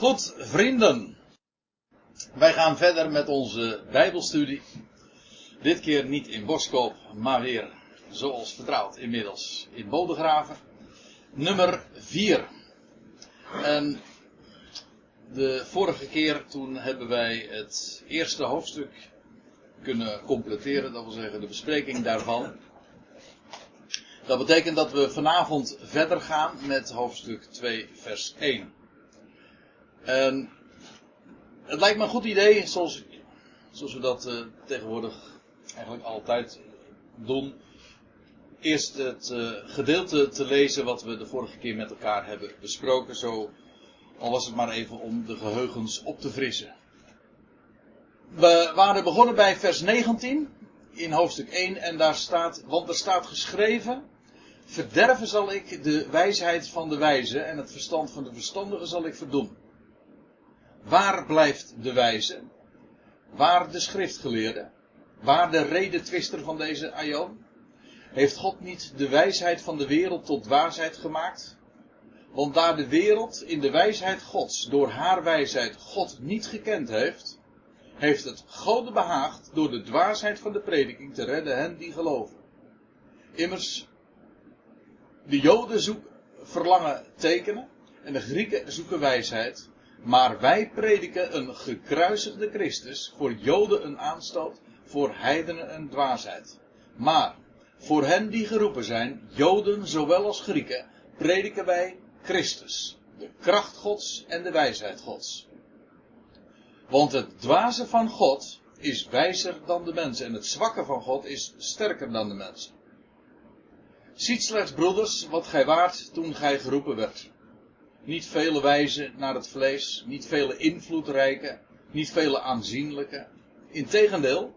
Goed, vrienden. Wij gaan verder met onze Bijbelstudie. Dit keer niet in Boskoop, maar weer zoals vertrouwd inmiddels in Bodegraven. Nummer 4. En de vorige keer toen hebben wij het eerste hoofdstuk kunnen completeren, dat wil zeggen de bespreking daarvan. Dat betekent dat we vanavond verder gaan met hoofdstuk 2, vers 1. En het lijkt me een goed idee, zoals, zoals we dat uh, tegenwoordig eigenlijk altijd doen. Eerst het uh, gedeelte te lezen wat we de vorige keer met elkaar hebben besproken. Zo, al was het maar even om de geheugens op te frissen. We waren begonnen bij vers 19 in hoofdstuk 1 en daar staat, want er staat geschreven, verderven zal ik de wijsheid van de wijze en het verstand van de verstandigen zal ik verdoen. Waar blijft de wijze? Waar de schriftgeleerde? Waar de redetwister van deze aion? Heeft God niet de wijsheid van de wereld tot dwaasheid gemaakt? Want daar de wereld in de wijsheid Gods door haar wijsheid God niet gekend heeft, heeft het God behaagd door de dwaasheid van de prediking te redden hen die geloven. Immers, de Joden zoeken, verlangen tekenen en de Grieken zoeken wijsheid. Maar wij prediken een gekruisigde Christus, voor Joden een aanstoot, voor heidenen een dwaasheid. Maar voor hen die geroepen zijn, Joden zowel als Grieken, prediken wij Christus, de kracht Gods en de wijsheid Gods. Want het dwaze van God is wijzer dan de mensen en het zwakke van God is sterker dan de mensen. Ziet slechts, broeders, wat gij waart toen gij geroepen werd. Niet vele wijzen naar het vlees, niet vele invloedrijke, niet vele aanzienlijke. Integendeel,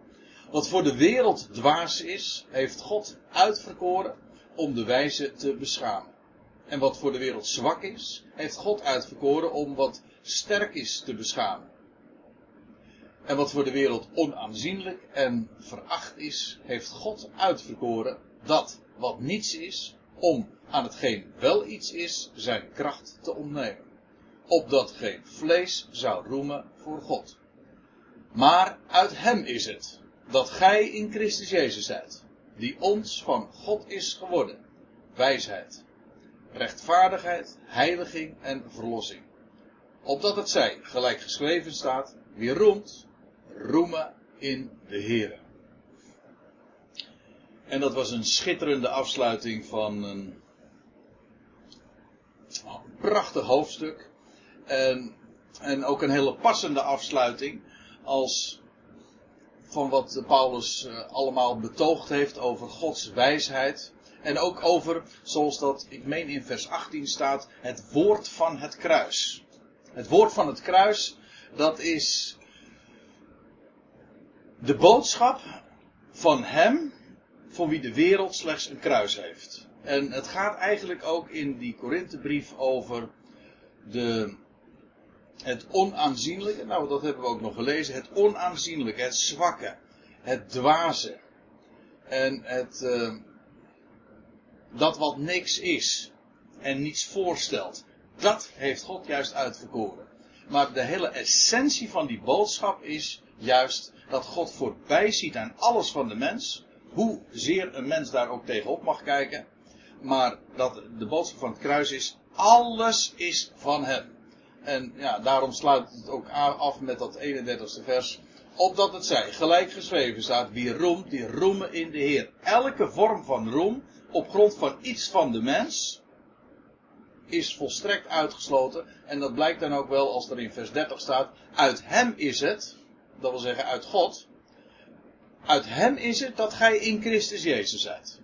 wat voor de wereld dwaas is, heeft God uitverkoren om de wijze te beschamen. En wat voor de wereld zwak is, heeft God uitverkoren om wat sterk is te beschamen. En wat voor de wereld onaanzienlijk en veracht is, heeft God uitverkoren dat wat niets is, om aan hetgeen wel iets is, zijn kracht te ontnemen. Opdat geen vlees zou roemen voor God. Maar uit hem is het dat gij in Christus Jezus zijt, die ons van God is geworden. Wijsheid, rechtvaardigheid, heiliging en verlossing. Opdat het zij, gelijk geschreven staat, wie roemt, roemen in de Here. En dat was een schitterende afsluiting van een prachtig hoofdstuk. En, en ook een hele passende afsluiting als van wat Paulus uh, allemaal betoogd heeft over Gods wijsheid. En ook over, zoals dat, ik meen in vers 18 staat, het woord van het kruis. Het woord van het kruis, dat is de boodschap van Hem, voor wie de wereld slechts een kruis heeft. En het gaat eigenlijk ook in die Korinthebrief over de, het onaanzienlijke. Nou, dat hebben we ook nog gelezen. Het onaanzienlijke, het zwakke, het dwaze. En het, uh, dat wat niks is en niets voorstelt. Dat heeft God juist uitverkoren. Maar de hele essentie van die boodschap is juist dat God voorbij ziet aan alles van de mens. Hoezeer een mens daar ook tegenop mag kijken. Maar dat de boodschap van het kruis is, alles is van hem. En ja, daarom sluit het ook af met dat 31ste vers. Opdat het zij, gelijk geschreven staat, wie roemt, die roemen in de Heer. Elke vorm van roem, op grond van iets van de mens, is volstrekt uitgesloten. En dat blijkt dan ook wel als er in vers 30 staat, uit hem is het, dat wil zeggen uit God. Uit hem is het dat gij in Christus Jezus zijt.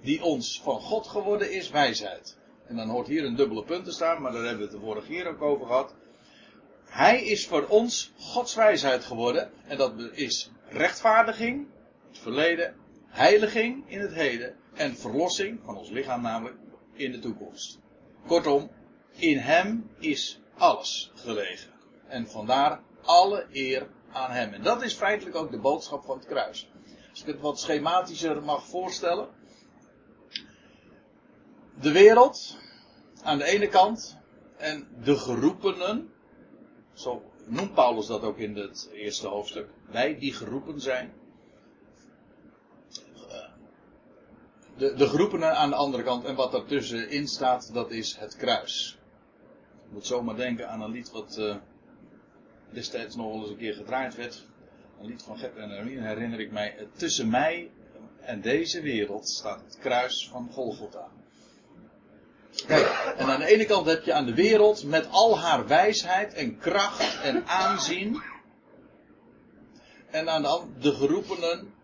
Die ons van God geworden is wijsheid. En dan hoort hier een dubbele punt te staan, maar daar hebben we het de vorige keer ook over gehad. Hij is voor ons Gods wijsheid geworden. En dat is rechtvaardiging, het verleden, heiliging in het heden en verlossing van ons lichaam namelijk in de toekomst. Kortom, in hem is alles gelegen. En vandaar alle eer aan hem. En dat is feitelijk ook de boodschap van het kruis. Als ik het wat schematischer mag voorstellen. De wereld aan de ene kant en de geroepenen Zo noemt Paulus dat ook in het eerste hoofdstuk. Wij die geroepen zijn. De, de geroepenen aan de andere kant en wat ertussenin staat, dat is het kruis. Ik moet zomaar denken aan een lied wat uh, destijds nog wel eens een keer gedraaid werd. Een lied van Gert en Hermine herinner ik mij. Tussen mij en deze wereld staat het kruis van Golgotha. Kijk, en aan de ene kant heb je aan de wereld met al haar wijsheid en kracht en aanzien. En aan de, andere, de geroepenen.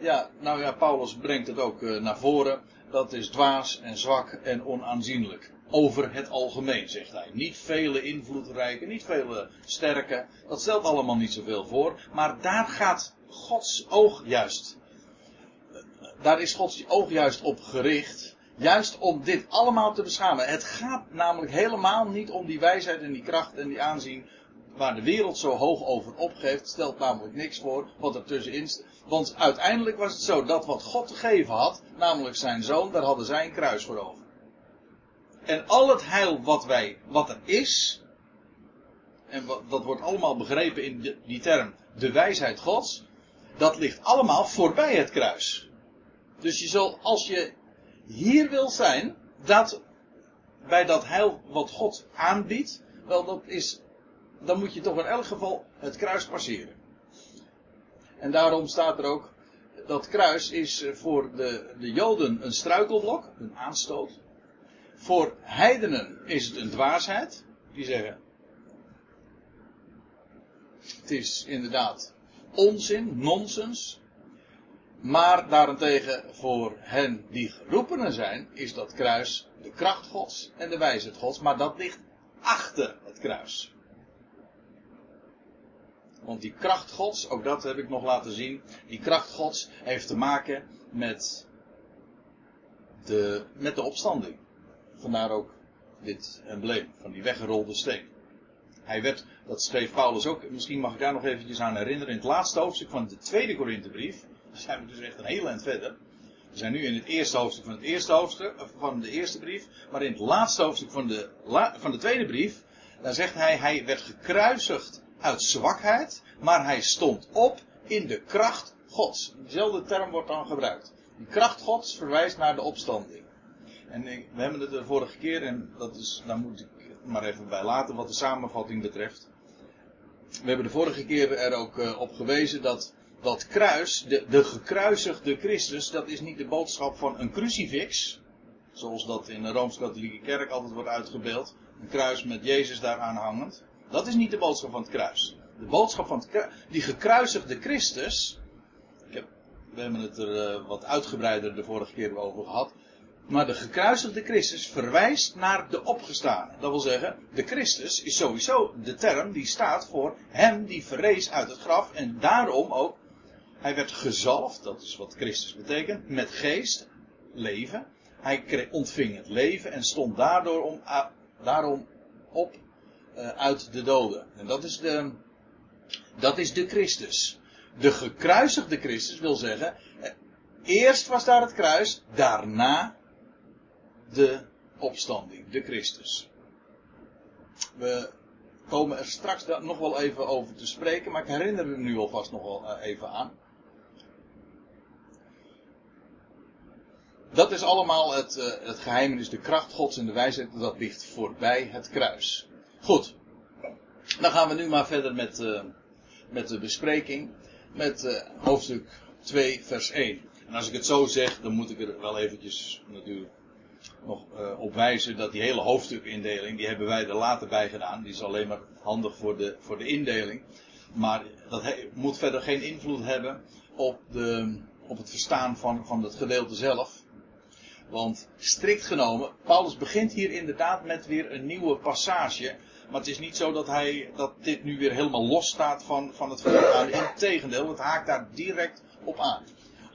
Ja, nou ja, Paulus brengt het ook uh, naar voren. Dat is dwaas en zwak en onaanzienlijk. Over het algemeen, zegt hij. Niet vele invloedrijke, niet vele sterke. Dat stelt allemaal niet zoveel voor. Maar daar gaat Gods oog juist. Daar is Gods oog juist op gericht. Juist om dit allemaal te beschamen. Het gaat namelijk helemaal niet om die wijsheid en die kracht en die aanzien waar de wereld zo hoog over opgeeft. Stelt namelijk niks voor wat er tussenin. Want uiteindelijk was het zo dat wat God te geven had, namelijk zijn zoon, daar hadden zij een kruis voor over. En al het heil wat wij, wat er is, en wat, dat wordt allemaal begrepen in die term, de wijsheid Gods, dat ligt allemaal voorbij het kruis. Dus je zult, als je hier wil zijn, dat bij dat heil wat God aanbiedt, wel dat is, dan moet je toch in elk geval het kruis passeren. En daarom staat er ook, dat kruis is voor de, de Joden een struikelblok, een aanstoot. Voor heidenen is het een dwaasheid. Die zeggen, het is inderdaad onzin, nonsens. Maar daarentegen voor hen die geroepenen zijn, is dat kruis de kracht Gods en de wijsheid Gods. Maar dat ligt achter het kruis. Want die kracht Gods, ook dat heb ik nog laten zien. Die kracht Gods heeft te maken met de, met de opstanding. Vandaar ook dit embleem van die weggerolde steen. Hij werd, dat schreef Paulus ook, misschien mag ik daar nog eventjes aan herinneren, in het laatste hoofdstuk van de tweede Korinthebrief. Dan zijn we dus echt een heel eind verder. We zijn nu in het eerste hoofdstuk van het eerste hoofdstuk, van de eerste brief. Maar in het laatste hoofdstuk van de, van de tweede brief, daar zegt hij, hij werd gekruisigd uit zwakheid, maar hij stond op in de kracht Gods. Dezelfde term wordt dan gebruikt. Die kracht Gods verwijst naar de opstanding. En we hebben het de vorige keer, en dat is, daar moet ik maar even bij laten wat de samenvatting betreft. We hebben de vorige keer er ook uh, op gewezen dat dat kruis, de, de gekruisigde Christus, dat is niet de boodschap van een crucifix. Zoals dat in de Rooms-Katholieke Kerk altijd wordt uitgebeeld. Een kruis met Jezus daaraan hangend. Dat is niet de boodschap van het kruis. De boodschap van het kruis, die gekruisigde Christus. Ik heb, we hebben het er uh, wat uitgebreider de vorige keer over gehad. Maar de gekruisigde Christus verwijst naar de opgestane. Dat wil zeggen, de Christus is sowieso de term die staat voor hem die verrees uit het graf. En daarom ook hij werd gezalfd, dat is wat Christus betekent, met geest, leven. Hij ontving het leven en stond daardoor om, daarom op uh, uit de doden. En dat is de, dat is de Christus. De gekruisigde Christus wil zeggen, eh, eerst was daar het kruis, daarna de opstanding, de Christus. We komen er straks nog wel even over te spreken, maar ik herinner er nu alvast nog wel eh, even aan. Dat is allemaal het, uh, het de kracht Gods en de wijsheid, dat ligt voorbij het kruis. Goed. Dan gaan we nu maar verder met, uh, met de bespreking. Met uh, hoofdstuk 2, vers 1. En als ik het zo zeg, dan moet ik er wel eventjes natuurlijk nog op wijzen dat die hele hoofdstukindeling, die hebben wij er later bij gedaan. Die is alleen maar handig voor de, voor de indeling. Maar dat moet verder geen invloed hebben op, de, op het verstaan van, van het gedeelte zelf. Want strikt genomen, Paulus begint hier inderdaad met weer een nieuwe passage. Maar het is niet zo dat, hij, dat dit nu weer helemaal los staat van, van het voorgaande. Integendeel, het haakt daar direct op aan.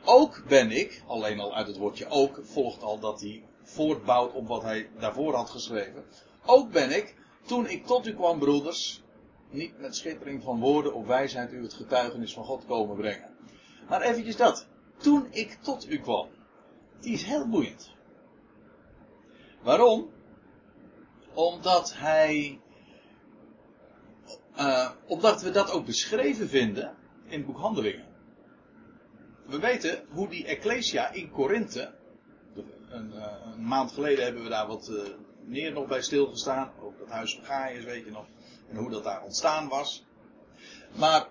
Ook ben ik, alleen al uit het woordje ook, volgt al dat hij voortbouwt op wat hij daarvoor had geschreven. Ook ben ik, toen ik tot u kwam, broeders, niet met schittering van woorden of wijsheid u het getuigenis van God komen brengen. Maar eventjes dat. Toen ik tot u kwam. Die is heel boeiend. Waarom? Omdat hij Omdat we dat ook beschreven vinden in het boek Handelingen. We weten hoe die Ecclesia in Korinthe. Een, eh, een, maand geleden hebben we daar wat uh, meer nog bij stilgestaan. Ook dat huis van Gaius, weet je nog. En hoe dat daar ontstaan was. Maar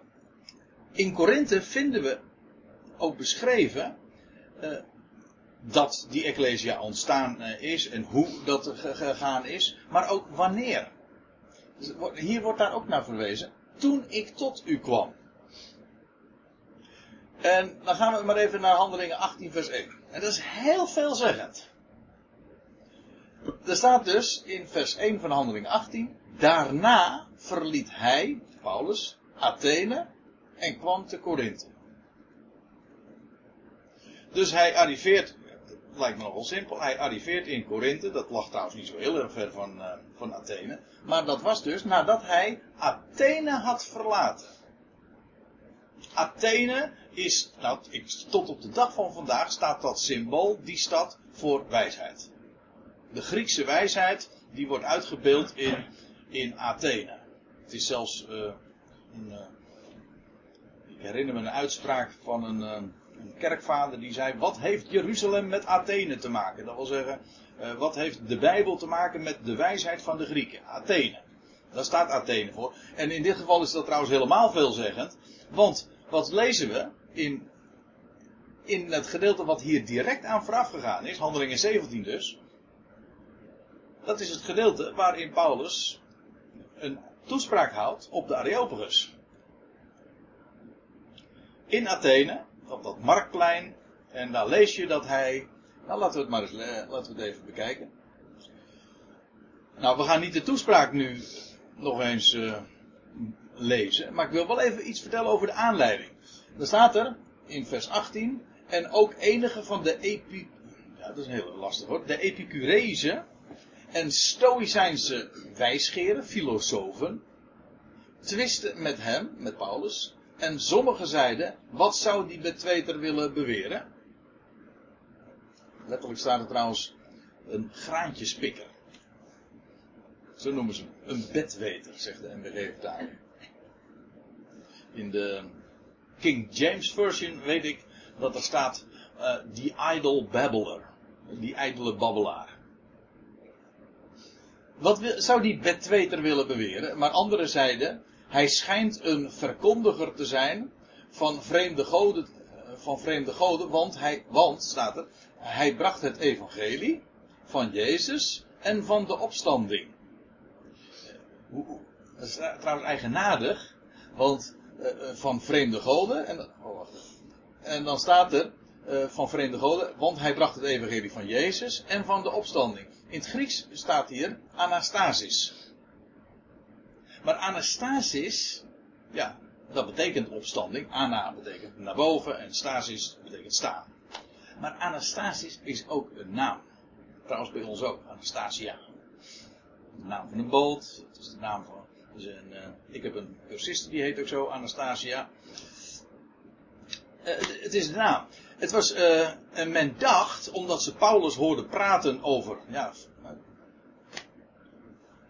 in Korinthe vinden we ook beschreven dat die Ecclesia ontstaan uh, is en hoe dat gegaan is, maar ook wanneer. Dus hier wordt daar ook naar verwezen. Toen ik tot u kwam. En dan gaan we maar even naar Handelingen 18, vers 1. En dat is heel veelzeggend. Er staat dus in vers 1 van Handelingen 18. Daarna verliet hij, Paulus, Athene en kwam te Korinthe. Dus hij arriveert, lijkt me nogal simpel, hij arriveert in Korinthe. Dat lag trouwens niet zo heel erg ver van, uh, van Athene. Maar dat was dus nadat hij Athene had verlaten. Athene is, nou, tot op de dag van vandaag staat dat symbool, die stad, voor wijsheid. De Griekse wijsheid, die wordt uitgebeeld in, in Athene. Het is zelfs uh, een, uh, ik herinner me een uitspraak van een, een, kerkvader die zei: Wat heeft Jeruzalem met Athene te maken? Dat wil zeggen, wat heeft de Bijbel te maken met de wijsheid van de Grieken? Athene. Daar staat Athene voor. En in dit geval is dat trouwens helemaal veelzeggend. Want wat lezen we in, in het gedeelte wat hier direct aan vooraf gegaan is, handelingen 17 dus. Dat is het gedeelte waarin Paulus een toespraak houdt op de Areopagus. In Athene, op dat marktplein, en daar lees je dat hij. Nou, laten we het maar eens laten we het even bekijken. Nou, we gaan niet de toespraak nu nog eens uh, lezen. Maar ik wil wel even iets vertellen over de aanleiding. Dan staat er in vers 18. En ook enige van de epi... Ja, dat is een heel lastig hoor. De Epicurezen en Stoïcijnse wijsgeren, filosofen, twisten met hem, met Paulus. En sommigen zeiden, wat zou die betweter willen beweren? Letterlijk staat er trouwens een graantjespikker. Zo noemen ze hem. Een bedweter, zegt de NBG-vertaling in de King James Version weet ik dat er staat uh, the idle babbler. Die ijdele babbelaar. Wat zou die bedweter willen beweren? Maar anderen zeiden, hij schijnt een verkondiger te zijn van vreemde goden, eh, van vreemde goden want hij, want, staat er, hij bracht het evangelie van Jezus en van de opstanding. Dat is trouwens eigenaardig, want uh, van vreemde goden. En, oh, en dan staat er van vreemde goden, want hij bracht het evangelie van Jezus en van de opstanding. In het Grieks staat hier Anastasis. Maar Anastasis, ja, dat betekent opstanding. Ana betekent naar boven en stasis betekent staan. Maar Anastasis is ook een naam. Trouwens bij ons ook, Anastasia. De naam van een boot, het is de naam van dus een, uh, ik heb een cursiste die heet ook zo, Anastasia. Uh, het is de naam. Het was, uh, en men dacht, omdat ze Paulus hoorden praten over, ja,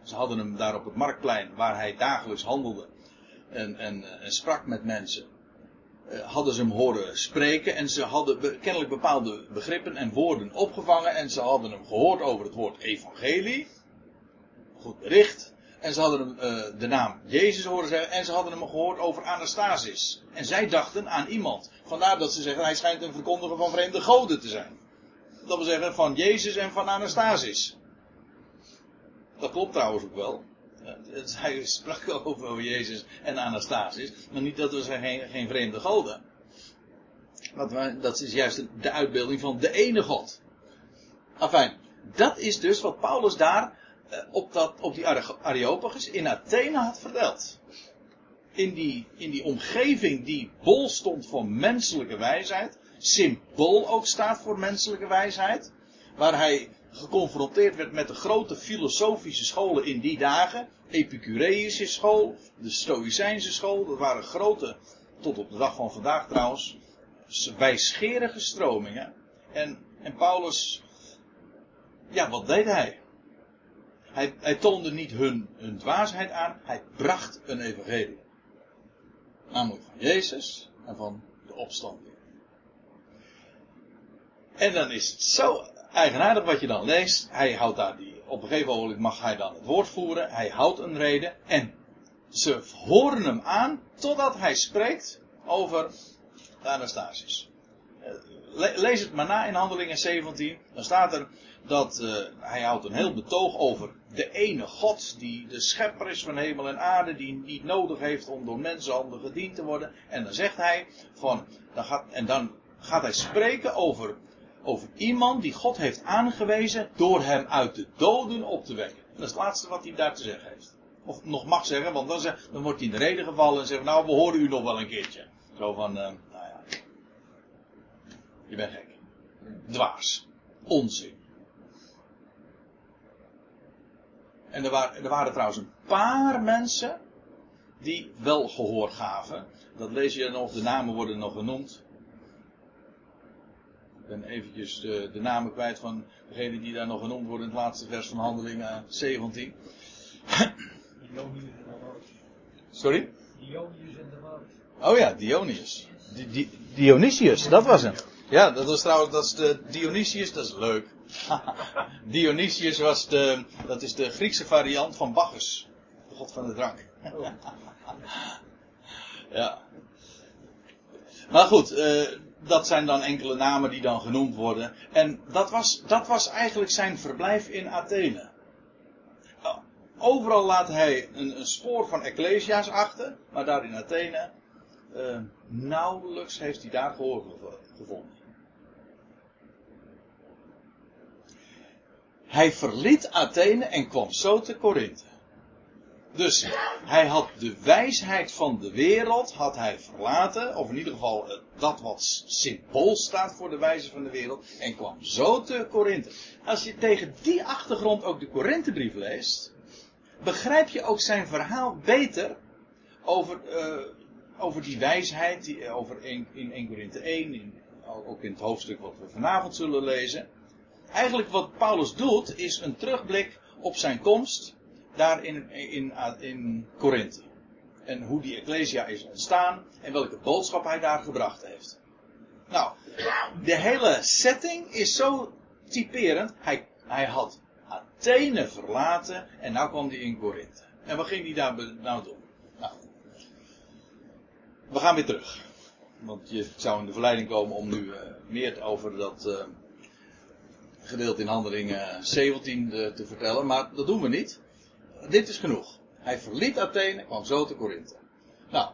ze hadden hem daar op het marktplein, waar hij dagelijks handelde en, en, en sprak met mensen. hadden ze hem horen spreken en ze hadden kennelijk bepaalde begrippen en woorden opgevangen en ze hadden hem gehoord over het woord evangelie. Goed bericht. En ze hadden hem uh, de naam Jezus horen zeggen. En ze hadden hem gehoord over Anastasis. En zij dachten aan iemand. Vandaar dat ze zeggen, hij schijnt een verkondiger van vreemde goden te zijn. Dat wil zeggen van Jezus en van Anastasis. Dat klopt trouwens ook wel. Hij sprak over, Jezus en Anastasis. Maar niet dat we zijn geen, vreemde goden. Want dat is juist de uitbeelding van de ene God. Enfin, dat is dus wat Paulus daar eh, op, dat, op die Areopagus in Athene had verteld. In die, in die omgeving die bol stond van menselijke wijsheid. Symbool ook staat voor menselijke wijsheid. Waar hij geconfronteerd werd met de grote filosofische scholen in die dagen. Epicureïsche school, de Stoïcijnse school. Dat waren grote, tot op de dag van vandaag trouwens, wijsgerige stromingen. En, en Paulus, ja, wat deed hij? Hij, hij toonde niet hun, hun dwaasheid aan, hij bracht een evangelie. Namelijk van Jezus en van de opstanding. En dan is het zo eigenaardig wat je dan leest. Hij houdt daar die, op een gegeven moment mag hij dan het woord voeren. Hij houdt een reden. En ze horen hem aan totdat hij spreekt over de Anastasius. Eh, lees het maar na in Handelingen 17. Dan staat er dat uh, hij houdt een heel betoog over de ene God die de schepper is van hemel en aarde, die niet nodig heeft om door mensenhanden gediend te worden. En dan zegt hij van, dan gaat, en dan gaat hij spreken over, over iemand die God heeft aangewezen door hem uit de doden op te wekken. dat is het laatste wat hij daar te zeggen heeft. Of nog mag zeggen, want dan, dan wordt hij in de reden gevallen en zegt, nou we horen u nog wel een keertje. Zo van, uh, nou ja, je bent gek. Dwaas. Onzin. En er waren, er waren trouwens een paar mensen die wel gehoor gaven. Dat lees je nog, de namen worden nog genoemd. Ik ben eventjes de, de namen kwijt van degene die daar nog genoemd worden in het laatste vers van Handelingen 17. Sorry? Dionysius en de. Oh ja, Dionysius. Di Di Dionysius, dat was hem. Ja, dat was trouwens, dat is de Dionysius, dat is leuk. Dionysius was de, dat is de Griekse variant van Bacchus. De god van de drank. ja. Maar goed, uh, dat zijn dan enkele namen die dan genoemd worden. En dat was, dat was eigenlijk zijn verblijf in Athene. Overal laat hij een, een spoor van Ecclesia's achter, maar daar in Athene uh, nauwelijks heeft hij daar gehoor gevonden. Hij verliet Athene en kwam zo te Korinthe. Dus hij had de wijsheid van de wereld had hij verlaten, of in ieder geval eh, dat wat symbool staat voor de wijze van de wereld, en kwam zo te Korinthe. Als je tegen die achtergrond ook de Korinthebrief leest, begrijp je ook zijn verhaal beter over, uh, over die wijsheid, die, over in, in 1 Korinthe 1, in, ook in het hoofdstuk wat we vanavond zullen lezen. Eigenlijk wat Paulus doet, is een terugblik op zijn komst daar in, in, in Korinthe. En hoe die Ecclesia is ontstaan en welke boodschap hij daar gebracht heeft. Nou, de hele setting is zo typerend. Hij, hij had Athene verlaten en nou kwam hij in Korinthe. En wat ging hij daar nou doen? Nou, we gaan weer terug. Want je zou in de verleiding komen om nu uh, meer over dat uh, gedeelte in handelingen 17 uh, te vertellen. Maar dat doen we niet. Dit is genoeg. Hij verliet Athene, kwam zo te Korinthe. Nou,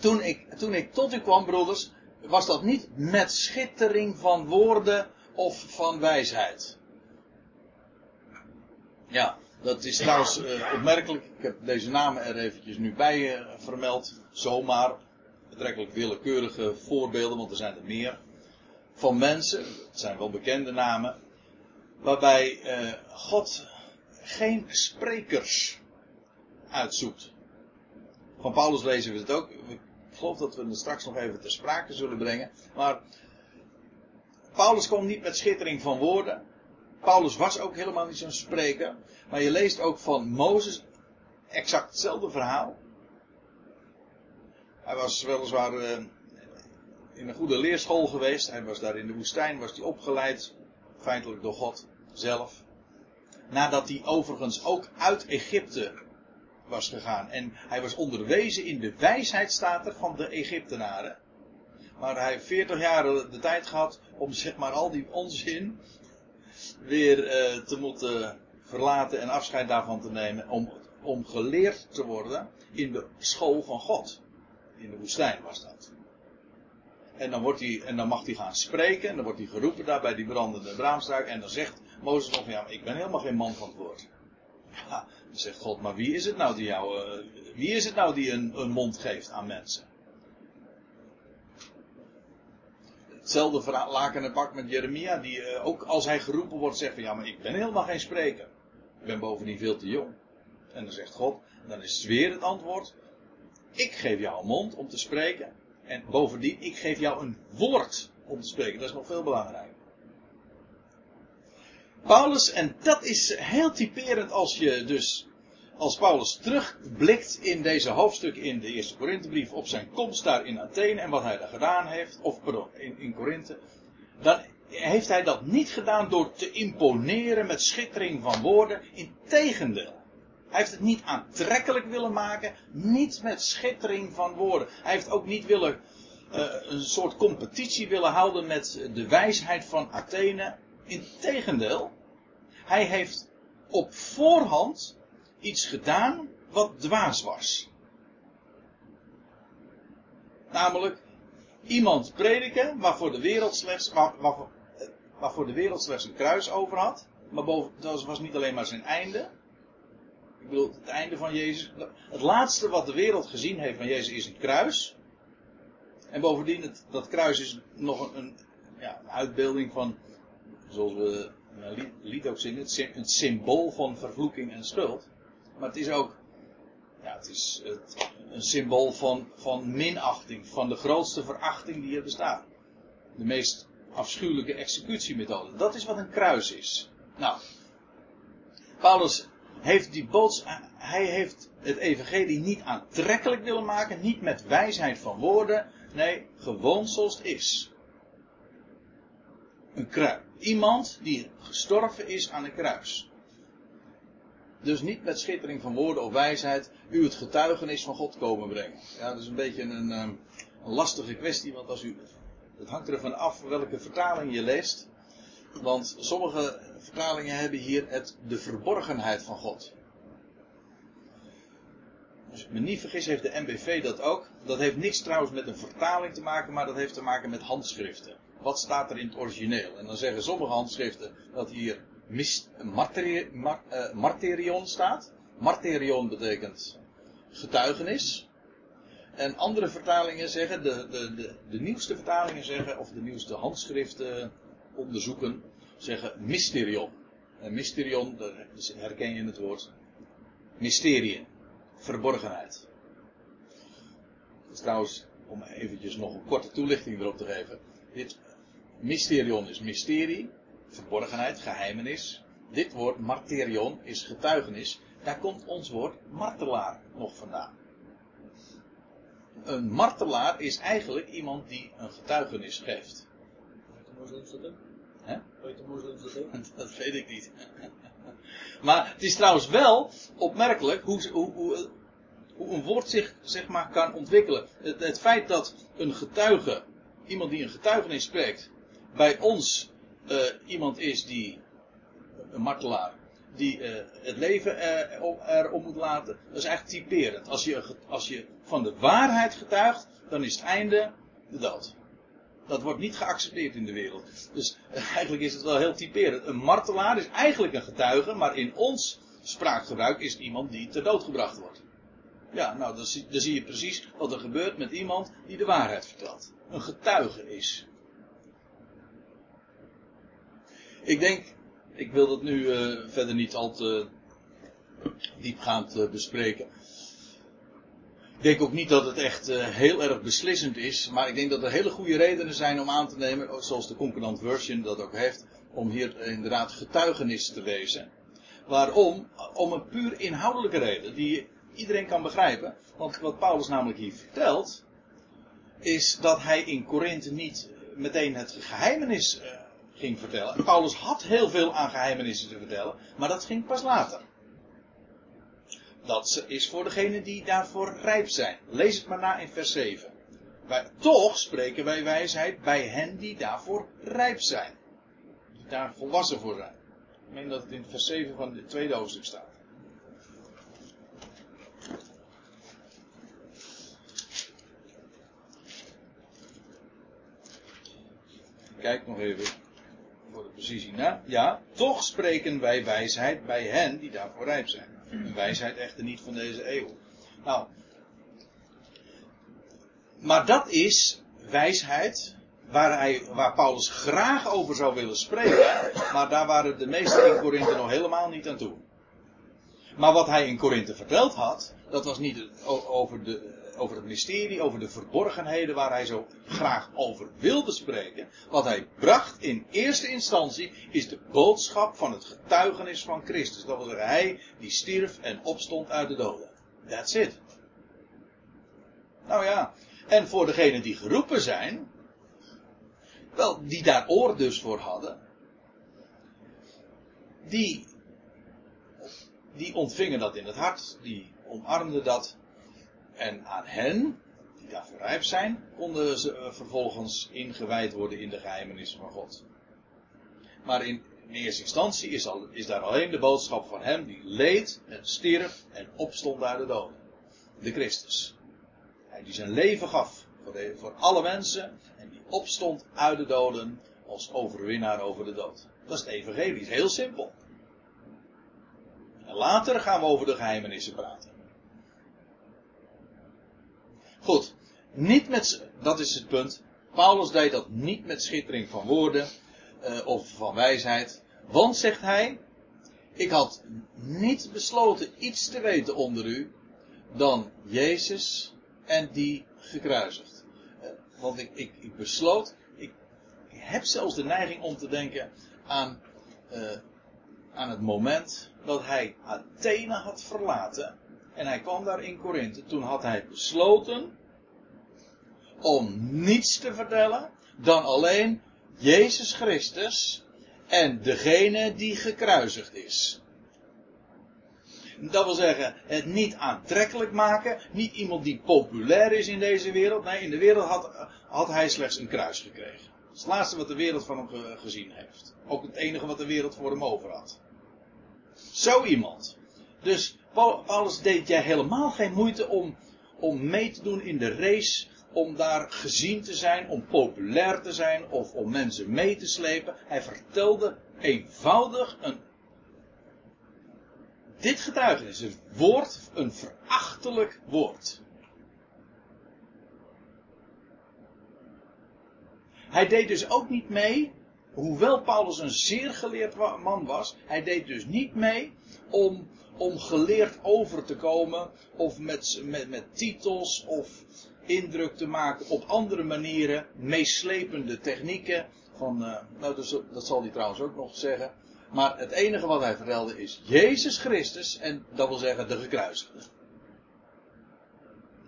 toen ik, toen ik tot u kwam, broeders, was dat niet met schittering van woorden of van wijsheid. Ja, dat is trouwens uh, opmerkelijk. Ik heb deze namen er eventjes nu bij uh, vermeld. Zomaar. Betrekkelijk willekeurige voorbeelden, want er zijn er meer. Van mensen, het zijn wel bekende namen. Waarbij uh, God geen sprekers uitzoekt. Van Paulus lezen we het ook. Ik geloof dat we het straks nog even ter sprake zullen brengen. Maar Paulus kwam niet met schittering van woorden. Paulus was ook helemaal niet zo'n spreker. Maar je leest ook van Mozes exact hetzelfde verhaal. Hij was weliswaar uh, in een goede leerschool geweest. Hij was daar in de woestijn, was hij opgeleid, feitelijk door God zelf. Nadat hij overigens ook uit Egypte was gegaan. En hij was onderwezen in de wijsheid, van de Egyptenaren. Maar hij heeft 40 jaar de tijd gehad om zeg maar al die onzin weer uh, te moeten verlaten en afscheid daarvan te nemen. Om, om geleerd te worden in de school van God. In de woestijn was dat. En dan, wordt hij, en dan mag hij gaan spreken. En dan wordt hij geroepen daar bij die brandende braamstruik. En dan zegt Mozes nog, ja, ik ben helemaal geen man van het woord. Ja, dan zegt God, maar wie is het nou die jou, uh, wie is het nou die een, een mond geeft aan mensen? Hetzelfde laken het pak met Jeremia, die uh, ook als hij geroepen wordt zegt van ja, maar ik ben helemaal geen spreker. Ik ben bovendien veel te jong. En dan zegt God, dan is weer het antwoord. Ik geef jou een mond om te spreken. En bovendien, ik geef jou een woord om te spreken. Dat is nog veel belangrijker. Paulus, en dat is heel typerend als je dus als Paulus terugblikt in deze hoofdstuk in de eerste Korinthebrief op zijn komst daar in Athene en wat hij daar gedaan heeft, of pardon, in, in Korinthe, dan heeft hij dat niet gedaan door te imponeren met schittering van woorden. Integendeel. Hij heeft het niet aantrekkelijk willen maken, niet met schittering van woorden. Hij heeft ook niet willen, uh, een soort competitie willen houden met de wijsheid van Athene. Integendeel. Hij heeft op voorhand iets gedaan wat dwaas was. Namelijk iemand prediken waarvoor de wereld slechts, waar, waarvoor, de wereld slechts een kruis over had. Maar boven, dat was niet alleen maar zijn einde. Ik bedoel, het einde van Jezus. Het laatste wat de wereld gezien heeft van Jezus is een kruis. En bovendien, dat kruis is nog een, ja, een uitbeelding van, zoals we een lied ook zingen, het symbool van vervloeking en schuld. Maar het is ook, ja, het is het, een symbool van, van minachting, van de grootste verachting die er bestaat. De meest afschuwelijke executiemethode. Dat is wat een kruis is. Nou, Paulus heeft die boods, hij heeft het evangelie niet aantrekkelijk willen maken, niet met wijsheid van woorden, nee, gewoon zoals het is. Een. Iemand die gestorven is aan een kruis. Dus niet met schittering van woorden of wijsheid u het getuigenis van God komen brengen. Ja, dat is een beetje een, ehm, een lastige kwestie, want als u, het hangt ervan af welke vertaling je leest. Want sommige vertalingen hebben hier het, de verborgenheid van God. Als ik me niet vergis, heeft de MBV dat ook. Dat heeft niks trouwens met een vertaling te maken, maar dat heeft te maken met handschriften. Wat staat er in het origineel? En dan zeggen sommige handschriften dat hier eh, marterion staat. Marterion betekent getuigenis. En andere vertalingen zeggen, de, de, de, de nieuwste vertalingen zeggen, of de nieuwste handschriften onderzoeken, zeggen mysterion. En mysterion, daar herken je het woord. Mysterieën. Verborgenheid. Is trouwens, om eventjes nog een korte toelichting erop te geven. Dit mysterion is mysterie verborgenheid, geheimenis. Dit woord marterion is getuigenis. Daar komt ons woord martelaar nog vandaan. Een martelaar is eigenlijk iemand die een getuigenis geeft. Moslims dat? Weet? Dat ik niet. maar het is trouwens wel opmerkelijk hoe, hoe, hoe, hoe een woord zich zeg maar, kan ontwikkelen. Het, het feit dat een getuige, iemand die een getuigenis spreekt, bij ons uh, iemand is die, een martelaar, die uh, het leven uh, erop moet laten, dat is eigenlijk typerend. Als je, als je van de waarheid getuigt, dan is het einde de dood. Dat wordt niet geaccepteerd in de wereld. Dus eigenlijk is het wel heel typerend. Een martelaar is eigenlijk een getuige, maar in ons spraakgebruik is het iemand die ter dood gebracht wordt. Ja, nou, dan zie je precies wat er gebeurt met iemand die de waarheid vertelt. Een getuige is. Ik denk, ik wil dat nu uh, verder niet al te diepgaand uh, bespreken. Ik denk ook niet dat het echt uh, heel erg beslissend is, maar ik denk dat er hele goede redenen zijn om aan te nemen, zoals de concordant version dat ook heeft, om hier inderdaad getuigenis te wezen. Waarom? Om een puur inhoudelijke reden, die iedereen kan begrijpen. Want wat Paulus namelijk hier vertelt, is dat hij in Korinthe niet meteen het geheimenis ging vertellen. Paulus had heel veel aan geheimenissen te vertellen, maar dat ging pas later. Dat is voor degenen die daarvoor rijp zijn. Lees het maar na in vers 7. Wij, toch spreken wij wijsheid bij hen die daarvoor rijp zijn. Die daar volwassen voor zijn. Ik meen dat het in vers 7 van het tweede hoofdstuk staat. Kijk nog even voor precisie. Ja, toch spreken wij wijsheid bij hen die daarvoor rijp zijn. Een wijsheid echter niet van deze eeuw. Nou, maar dat is wijsheid waar, hij, waar Paulus graag over zou willen spreken, maar daar waren de meesten in Korinthe nog helemaal niet aan toe. Maar wat hij in Korinthe verteld had, dat was niet over, de, over het mysterie, over de verborgenheden waar hij zo graag over wilde spreken. Wat hij bracht in eerste instantie is de boodschap van het getuigenis van Christus. Dat wil zeggen, hij die stierf en opstond uit de doden. That's it. Nou ja, en voor degenen die geroepen zijn, wel, die daar oor dus voor hadden, die, die ontvingen dat in het hart, die omarmden dat. En aan hen, die daarvoor rijp zijn, konden ze eh, vervolgens ingewijd worden in de geheimenissen van God. Maar in, eerste instantie is, al, is daar alleen de boodschap van hem die leed en stierf en opstond uit de doden. De Christus. Hij die zijn leven gaf voor, alle mensen en die opstond uit de doden als overwinnaar over de dood. Dat is het evangelie, heel simpel. Later gaan we over de geheimenissen praten. Goed, niet met, dat is het punt. Paulus deed dat niet met schittering van woorden uh, of van wijsheid. Want, zegt hij, ik had niet besloten iets te weten onder u dan Jezus en die gekruisigd. Uh, want ik, ik, besloot, ik, heb zelfs de neiging om te denken aan, uh, aan het moment dat hij Athene had verlaten. En hij kwam daar in Korinthe. Toen had hij besloten om niets te vertellen dan alleen Jezus Christus en degene die gekruisigd is. Dat wil zeggen, het niet aantrekkelijk maken. Niet iemand die populair is in deze wereld. Nee, in de wereld had, had hij slechts een kruis gekregen. Dat is het laatste wat de wereld van hem gezien heeft. Ook het enige wat de wereld voor hem over had. Zo iemand. Dus Paulus deed jij helemaal geen moeite om, om mee te doen in de race. Om daar gezien te zijn, om populair te zijn of om mensen mee te slepen. Hij vertelde eenvoudig een. Dit getuigenis, het woord, een verachtelijk woord. Hij deed dus ook niet mee hoewel Paulus een zeer geleerd man was, hij deed dus niet mee om, om geleerd over te komen, of met, met, met titels, of indruk te maken op andere manieren, meeslepende technieken. Van, uh, nou, dat zal hij trouwens ook nog zeggen. Maar het enige wat hij vertelde is Jezus Christus, en dat wil zeggen de gekruisigde.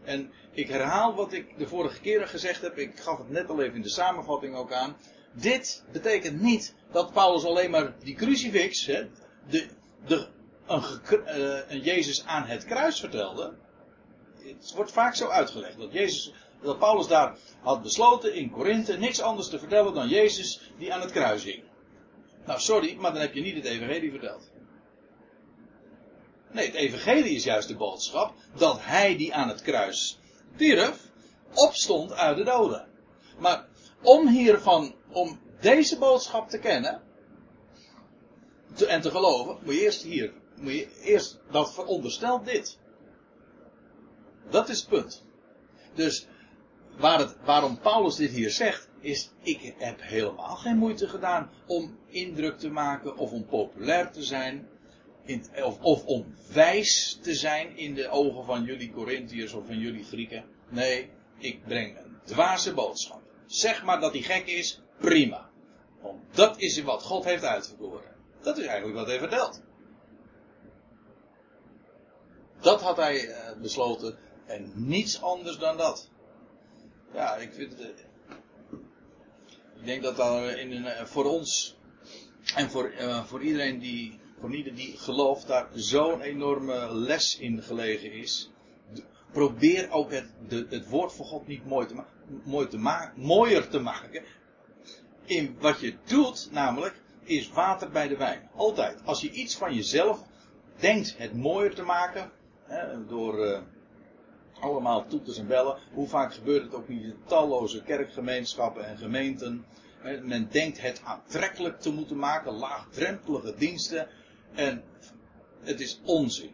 En ik herhaal wat ik de vorige keren gezegd heb. Ik gaf het net al even in de samenvatting ook aan dit betekent niet dat Paulus alleen maar die crucifix, hè, de, de, een, uh, een Jezus aan het kruis vertelde. Het wordt vaak zo uitgelegd dat, Jezus, dat Paulus daar had besloten in Korinthe niks anders te vertellen dan Jezus die aan het kruis hing. Nou, sorry, maar dan heb je niet het evangelie verteld. Nee, het evangelie is juist de boodschap dat hij die aan het kruis stierf, opstond uit de doden. Maar om hiervan, om deze boodschap te kennen te, en te geloven, moet je eerst hier, moet je eerst, dat veronderstelt dit. Dat is het punt. Dus waar het, waarom Paulus dit hier zegt, is ik heb helemaal geen moeite gedaan om indruk te maken of om populair te zijn. In, of, om wijs te zijn in de ogen van jullie Corinthiërs of van jullie Grieken. Nee, ik breng een dwaze boodschap. Zeg maar dat hij gek is, prima. Want dat is wat God heeft uitverkoren. Dat is eigenlijk wat hij vertelt. Dat had hij uh, besloten en niets anders dan dat. Ja, ik vind. Uh, ik denk dat daar in een, uh, voor ons en voor, voor iedereen die, voor ieder die gelooft, daar zo'n enorme les in gelegen is. Probeer ook het, de, het woord van God niet mooi te, mooi te mooier te maken. In wat je doet, namelijk, is water bij de wijn. Altijd. Als je iets van jezelf denkt het mooier te maken, hè, door uh, allemaal toeters en bellen. Hoe vaak gebeurt het ook niet in talloze kerkgemeenschappen en gemeenten. Hè, men denkt het aantrekkelijk te moeten maken, laagdrempelige diensten. En het is onzin.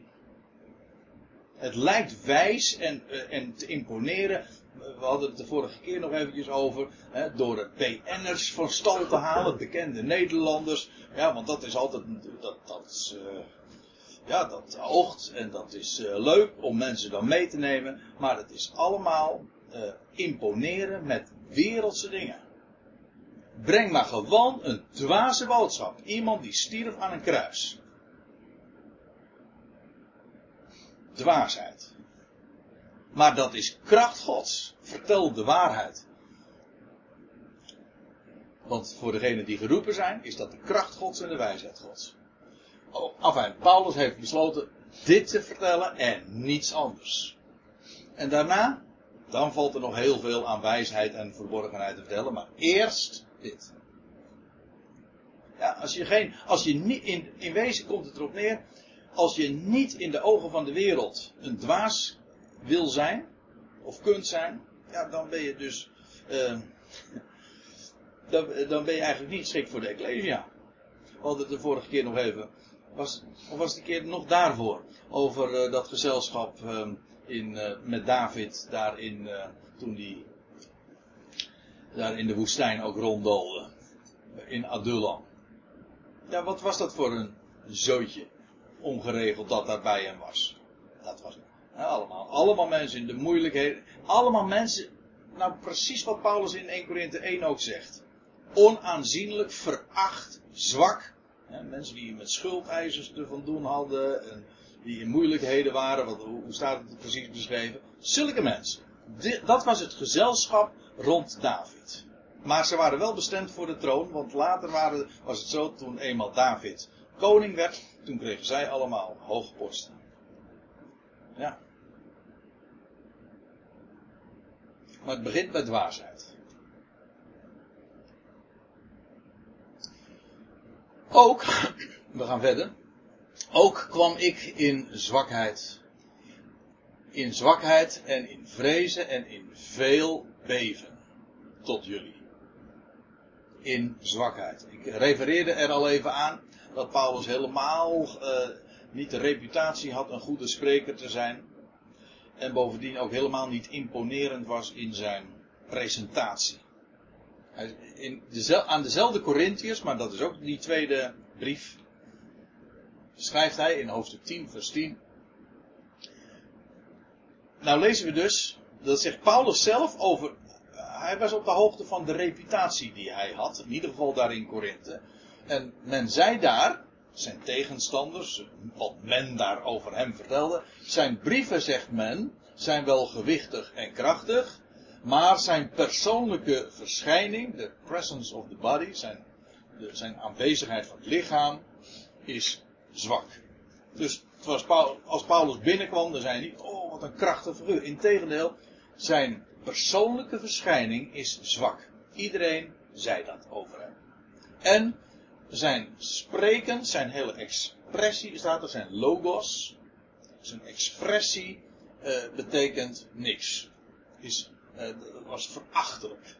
Het lijkt wijs en, uh, en te imponeren. We hadden het de vorige keer nog eventjes over. Hè, door de PN'ers van stal te halen, bekende Nederlanders. Ja, want dat is altijd. Dat, dat is, uh, ja, dat oogt en dat is eh, leuk om mensen dan mee te nemen. Maar het is allemaal eh, imponeren met wereldse dingen. Breng maar gewoon een dwaze boodschap. Iemand die stierf aan een kruis. Dwaasheid. Maar dat is kracht Gods. Vertel de waarheid. Want voor degenen die geroepen zijn, is dat de kracht Gods en de wijsheid Gods. Enfin, Paulus heeft besloten dit te vertellen en niets anders. En daarna, dan valt er nog heel veel aan wijsheid en verborgenheid te vertellen, maar eerst dit. Ja, als je geen, als je niet, in, in wezen komt het erop neer, als je niet in de ogen van de wereld een dwaas wil zijn, of kunt zijn, ja, dan ben je dus, uh, dan, dan, ben je eigenlijk niet geschikt voor de Ecclesia. We hadden het de vorige keer nog even, was, of was het de keer nog daarvoor, over uh, dat gezelschap uh, in, met David daar in, toen die daar in de woestijn ook ronddoolde. In Adullam. Ja, wat was dat voor een zootje ongeregeld dat daar bij hem was? Dat was allemaal, allemaal mensen in de moeilijkheden. Allemaal mensen, nou precies wat Paulus in 1 Korinthe 1 ook zegt. Onaanzienlijk, veracht, zwak. Ja, mensen die met schuldeisers te van doen hadden. En die in moeilijkheden waren. Hoe staat het precies beschreven? Zulke mensen. Dat was het gezelschap rond David. Maar ze waren wel bestemd voor de troon, want later waren, was het zo, toen eenmaal David koning werd, toen kregen zij allemaal hoge posten. Ja. Maar het begint met dwaasheid. Ook, we gaan verder. Ook kwam ik in zwakheid. In zwakheid en in vrezen en in veel beven. Tot jullie. In zwakheid. Ik refereerde er al even aan dat Paulus helemaal uh, niet de reputatie had een goede spreker te zijn. En bovendien ook helemaal niet imponerend was in zijn presentatie. In aan dezelfde Corinthiërs, maar dat is ook die tweede brief, schrijft hij in hoofdstuk 10, vers 10. Nou lezen we dus, dat zegt Paulus zelf over, hij was op de hoogte van de reputatie die hij had, in ieder geval daar in Korinthe. En men zei daar, zijn tegenstanders, wat men daar over hem vertelde, zijn brieven, zegt men, zijn wel gewichtig en krachtig, maar zijn persoonlijke verschijning, de presence of the body, zijn, de, zijn aanwezigheid van het lichaam, is zwak. Dus was als Paulus binnenkwam, dan zei hij niet, oh wat een krachtige figuur. Integendeel, zijn persoonlijke verschijning is zwak. Iedereen zei dat over hem. En zijn spreken, zijn hele expressie, staat er, zijn logos, zijn expressie uh, betekent niks. Is, was verachtelijk.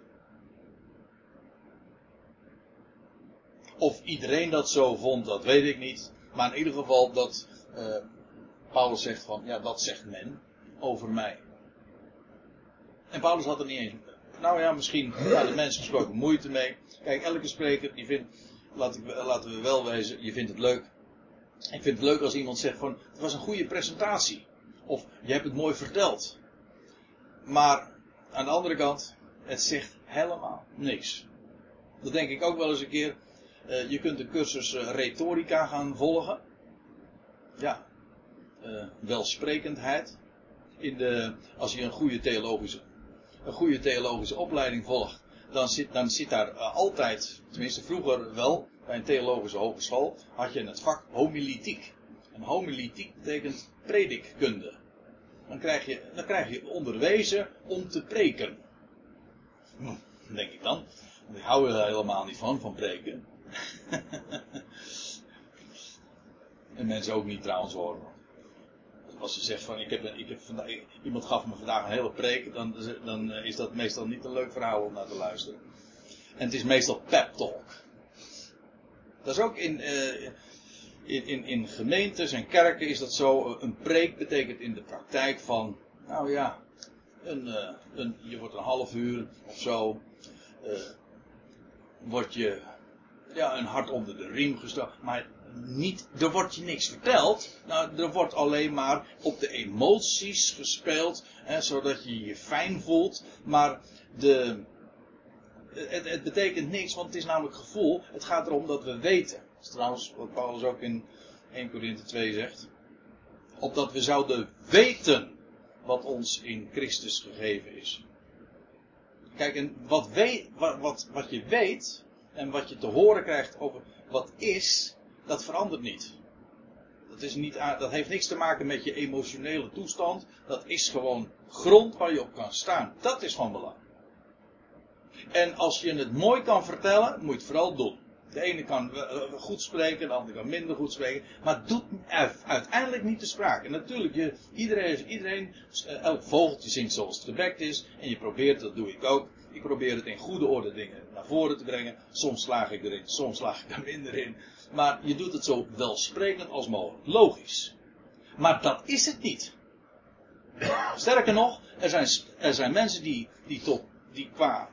Of iedereen dat zo vond, dat weet ik niet. Maar in ieder geval dat uh, Paulus zegt van, ja, dat zegt men over mij. En Paulus had er niet eens, nou ja, misschien hadden mensen gesproken moeite mee. Kijk, elke spreker die vindt, laat ik, laten we wel wezen, je vindt het leuk. Ik vind het leuk als iemand zegt van, het was een goede presentatie. Of, je hebt het mooi verteld. Maar, aan de andere kant, het zegt helemaal niks. Dat denk ik ook wel eens een keer. Uh, je kunt de cursus uh, retorica gaan volgen. Ja. Uh, welsprekendheid. In de, als je een goede theologische, een goede theologische opleiding volgt, dan zit, dan zit daar altijd, tenminste vroeger wel, bij een theologische hogeschool, had je het vak homilitiek. En homilitiek betekent predikkunde. Dan krijg je, dan krijg je onderwezen om te preken. Hm, denk ik dan. Ik hou er helemaal niet van, van preken. en mensen ook niet trouwens hoor. Als ze zegt van ik heb, ik heb vandaag, iemand gaf me vandaag een hele preek, dan, dan is dat meestal niet een leuk verhaal om naar te luisteren. En het is meestal pep talk. Dat is ook in, uh, in, in, in gemeentes en kerken is dat zo. Een preek betekent in de praktijk van, nou ja, een, uh, een, je wordt een half uur of zo, uh, word je ja, een hart onder de riem gestoken. Maar niet, er wordt je niks verteld. Nou, er wordt alleen maar op de emoties gespeeld, hè, zodat je je fijn voelt. Maar de, het, het, betekent niks, want het is namelijk gevoel. Het gaat erom dat we weten. Dat is trouwens wat Paulus ook in 1 Corinthië 2 zegt. Opdat we zouden weten wat ons in Christus gegeven is. Kijk, en wat, wat, wat je weet en wat je te horen krijgt over wat is, dat verandert niet. Dat, is niet. dat heeft niks te maken met je emotionele toestand. Dat is gewoon grond waar je op kan staan. Dat is van belang. En als je het mooi kan vertellen, moet je het vooral doen. De ene kan goed spreken, de andere kan minder goed spreken. Maar het doet uiteindelijk niet de sprake. En natuurlijk, je, iedereen, iedereen, eh, elk vogeltje zingt zoals het gebekt is. En je probeert, dat doe ik ook. Ik probeer het in goede orde dingen naar voren te brengen. Soms slaag ik erin, soms slaag ik er minder in. Maar je doet het zo welsprekend als mogelijk. Logisch. Maar dat is het niet. Sterker nog, er zijn, er zijn mensen die, die, tot, die qua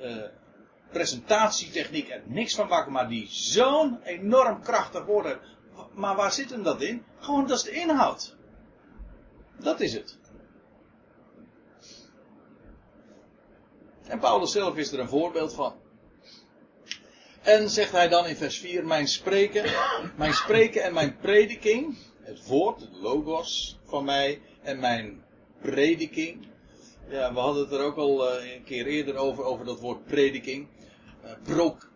uh, presentatietechniek er niks van maken, maar die zo'n enorm krachtig worden. Maar waar zit hem dat in? Gewoon, dat is de inhoud. Dat is het. En Paulus zelf is er een voorbeeld van. En zegt hij dan in vers 4, mijn spreken, mijn spreken en mijn prediking, het woord, het logos van mij en mijn prediking. Ja, we hadden het er ook al uh, een keer eerder over, over dat woord prediking. Prok,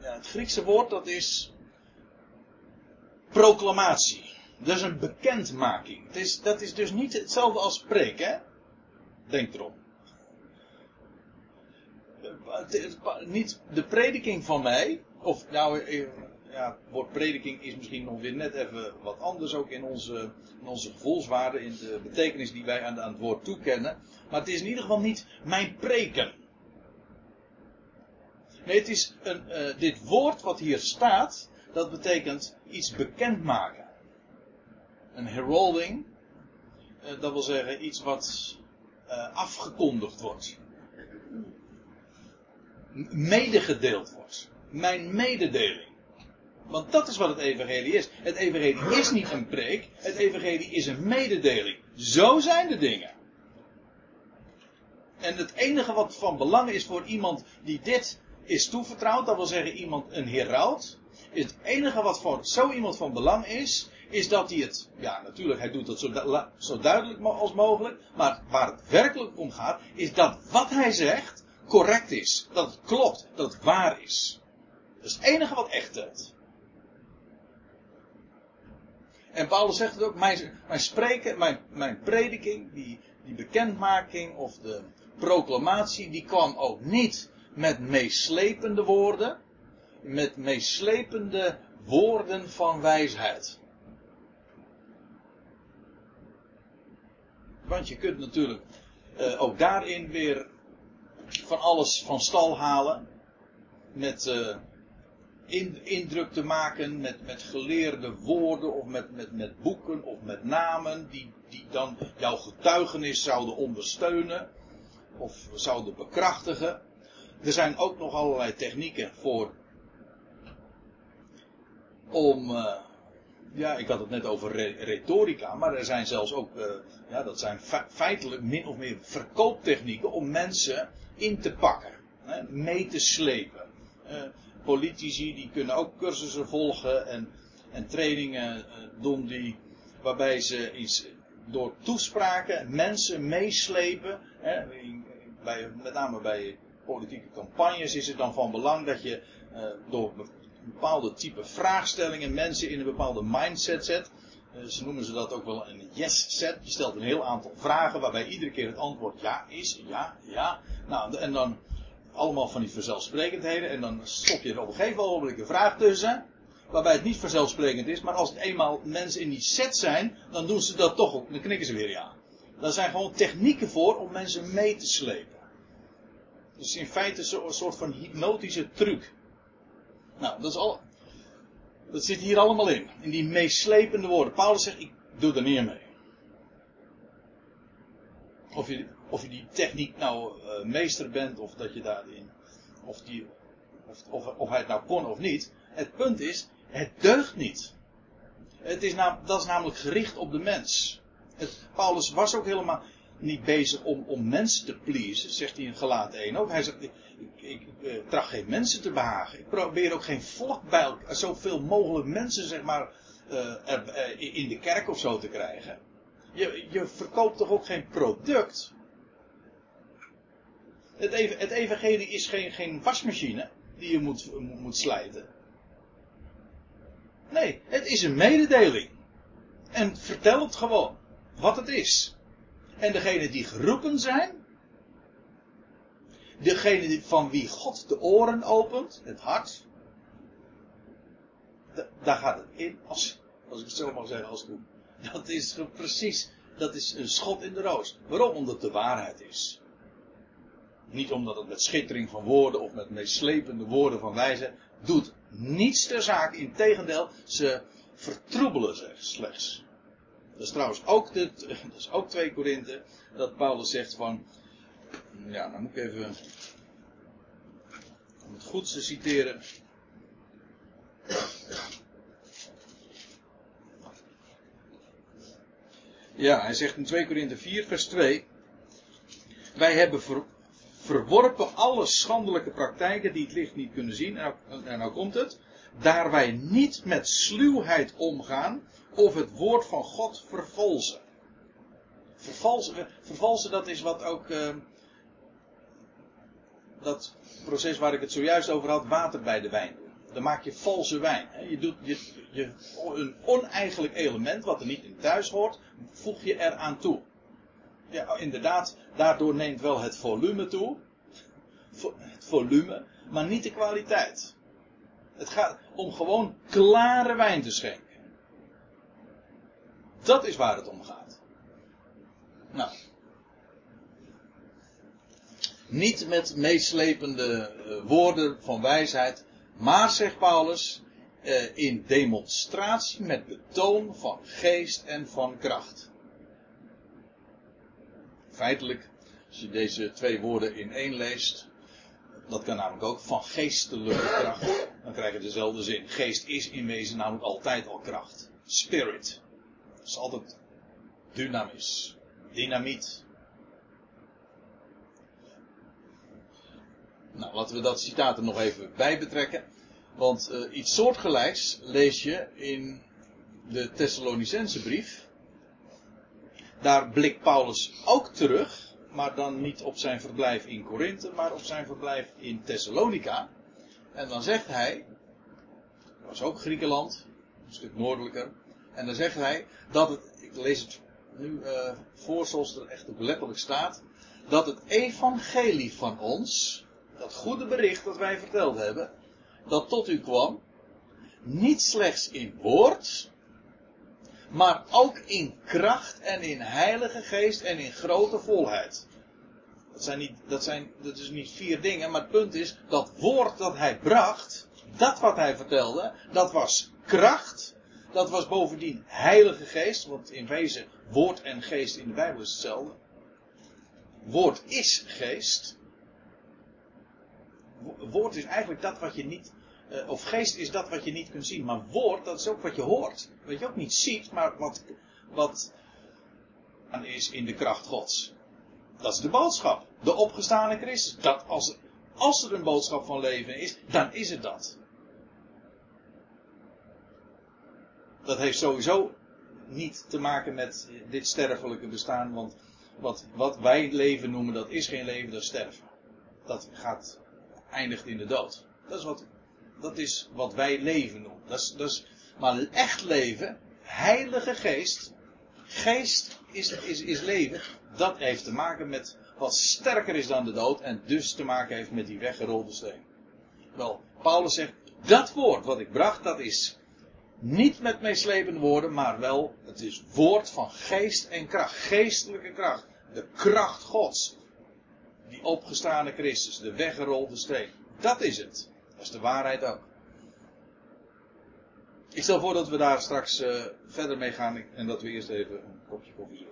ja, het Griekse woord dat is proclamatie. Dat is een bekendmaking. Het is, dat is dus niet hetzelfde als spreken, hè? Denk erom niet de prediking van mij, of nou, eh, ja, het woord prediking is misschien nog weer net even wat anders ook in onze, in onze gevoelswaarde, in de betekenis die wij aan, aan het woord toekennen. Maar het is in ieder geval niet mijn preken. Nee, het is een, uh, dit woord wat hier staat, dat betekent iets bekendmaken. Een heralding, uh, dat wil zeggen iets wat uh, afgekondigd wordt medegedeeld wordt. Mijn mededeling. Want dat is wat het evangelie is. Het evangelie is niet een preek. Het evangelie is een mededeling. Zo zijn de dingen. En het enige wat van belang is voor iemand die dit is toevertrouwd, dat wil zeggen iemand, een heraut. Het enige wat voor zo iemand van belang is, is dat hij het, ja natuurlijk, hij doet het zo, zo duidelijk als mogelijk, maar waar het werkelijk om gaat, is dat wat hij zegt, correct is. Dat het klopt. Dat het waar is. Dat is het enige wat echt telt. En Paulus zegt het ook, mijn, mijn spreken, mijn, mijn prediking, die, die bekendmaking of de proclamatie, die kwam ook niet met meeslepende woorden, met meeslepende woorden van wijsheid. Want je kunt natuurlijk uh, ook daarin weer van alles van stal halen. Met in, indruk te maken met, met geleerde woorden of met, met, met boeken of met namen die, die dan jouw getuigenis zouden ondersteunen of zouden bekrachtigen. Er zijn ook nog allerlei technieken voor om, uh, ja, ik had het net over retorica, maar er zijn zelfs ook, uh, ja, dat zijn feitelijk min of meer verkooptechnieken om mensen in te pakken, hè, mee te slepen. Uh, politici die kunnen ook cursussen volgen en, en trainingen doen die, waarbij ze iets door toespraken mensen meeslepen. Hè, bij, met name bij politieke campagnes is het dan van belang dat je uh, door bepaalde type vraagstellingen mensen in een bepaalde mindset zet. Uh, ze noemen ze dat ook wel een yes set. Je stelt een heel aantal vragen waarbij iedere keer het antwoord ja is, ja, ja. Nou, en dan allemaal van die vanzelfsprekendheden. En dan stop je er op een gegeven moment een vraag tussen. Waarbij het niet vanzelfsprekend is. Maar als het eenmaal mensen in die set zijn. Dan doen ze dat toch ook. Dan knikken ze weer ja. Daar zijn gewoon technieken voor om mensen mee te slepen. Dus in feite een soort van hypnotische truc. Nou, dat is al. Dat zit hier allemaal in. In die meeslepende woorden. Paulus zegt, ik doe er niet mee. Of je, of je die techniek nou uh, meester bent, of dat je daarin. Of, die, of, of, of hij het nou kon of niet. Het punt is, Het deugt niet. Het is nam, dat is namelijk gericht op de mens. Het, Paulus was ook helemaal niet bezig om, om mensen te pleasen, zegt hij in Galaat 1 ook. Hij zegt, ik, ik, eh, tracht geen mensen te behagen. Ik probeer ook geen volk bij elkaar, zoveel mogelijk mensen zeg maar eh, eh, in de kerk of zo te krijgen. Je, je verkoopt toch ook geen product? Het, ev het evangelie is geen, geen wasmachine die je moet, moet slijten. Nee, het is een mededeling. En vertel het gewoon. Wat het is. En degene die geroepen zijn. Degene van wie God de oren opent, het hart. Daar gaat het in, als, als ik het zo mag zeggen, als koe. Dat is precies, dat is een schot in de roos. Waarom? Omdat de waarheid is. Niet omdat het met schittering van woorden of met meeslepende woorden van wijze doet niets ter zaak. Integendeel, ze vertroebelen zich slechts. Dat is trouwens ook, de, dat is ook 2 Korinthe, dat Paulus zegt van, ja, dan moet ik even, om het goed te citeren. Ja, hij zegt in 2 Korinthe 4, vers 2. Wij hebben ver, verworpen alle schandelijke praktijken die het licht niet kunnen zien. En nou, en nou komt het. Daar wij niet met sluwheid omgaan of het woord van God vervalsen. Vervalsen, dat is wat ook uh, dat proces waar ik het zojuist over had, water bij de wijn. Dan maak je valse wijn. Je doet je, een oneigenlijk element wat er niet in thuis hoort, voeg je eraan toe ja, inderdaad, daardoor neemt wel het volume toe. Het volume, maar niet de kwaliteit. Het gaat om gewoon klare wijn te schenken. Dat is waar het om gaat. Nou. Niet met meeslepende uh, woorden van wijsheid, maar zegt Paulus, uh, in demonstratie met betoon van geest en van kracht feitelijk, als je deze twee woorden in één leest, dat kan namelijk ook van geestelijke kracht, dan krijg je dezelfde zin. Geest is in wezen namelijk altijd al kracht. Spirit. Dat is altijd dynamis. Dynamiet. Nou, laten we dat citaat er nog even bij betrekken. Want uh, iets soortgelijks lees je in de Thessalonicense brief daar blikt Paulus ook terug, maar dan niet op zijn verblijf in Korinthe, maar op zijn verblijf in Thessalonica. En dan zegt hij, dat was ook Griekenland, een stuk noordelijker, en dan zegt hij dat het, ik lees het nu uh, voor zoals er echt ook letterlijk staat, dat het evangelie van ons, dat goede bericht dat wij verteld hebben, dat tot u kwam, niet slechts in woord, maar ook in kracht en in heilige geest en in grote volheid. Dat zijn niet, dat zijn, dat is niet vier dingen, maar het punt is, dat woord dat hij bracht, dat wat hij vertelde, dat was kracht, dat was bovendien heilige geest, want in wezen woord en geest in de Bijbel is hetzelfde. Woord is geest. Woord is eigenlijk dat wat je niet uh, of geest is dat wat je niet kunt zien. Maar woord, dat is ook wat je hoort. Wat je ook niet ziet, maar wat, wat is in de kracht Gods. Dat is de boodschap. De opgestane Christus. Dat als, als er een boodschap van leven is, dan is het dat. Dat heeft sowieso niet te maken met dit sterfelijke bestaan, want wat, wat wij leven noemen, dat is geen leven, dat is sterven. Dat gaat, eindigt in de dood. Dat is wat dat is wat wij leven noemen. Dat is, maar echt leven, heilige geest, geest is, is, is leven, dat heeft te maken met wat sterker is dan de dood en dus te maken heeft met die weggerolde steen. Wel, Paulus zegt, dat woord wat ik bracht, dat is niet met meeslepende woorden, maar wel, het is woord van geest en kracht, geestelijke kracht, de kracht Gods, die opgestane Christus, de weggerolde steen. Dat is het. Dat is de waarheid ook. Ik stel voor dat we daar straks uh, verder mee gaan en dat we eerst even een kopje koffie zullen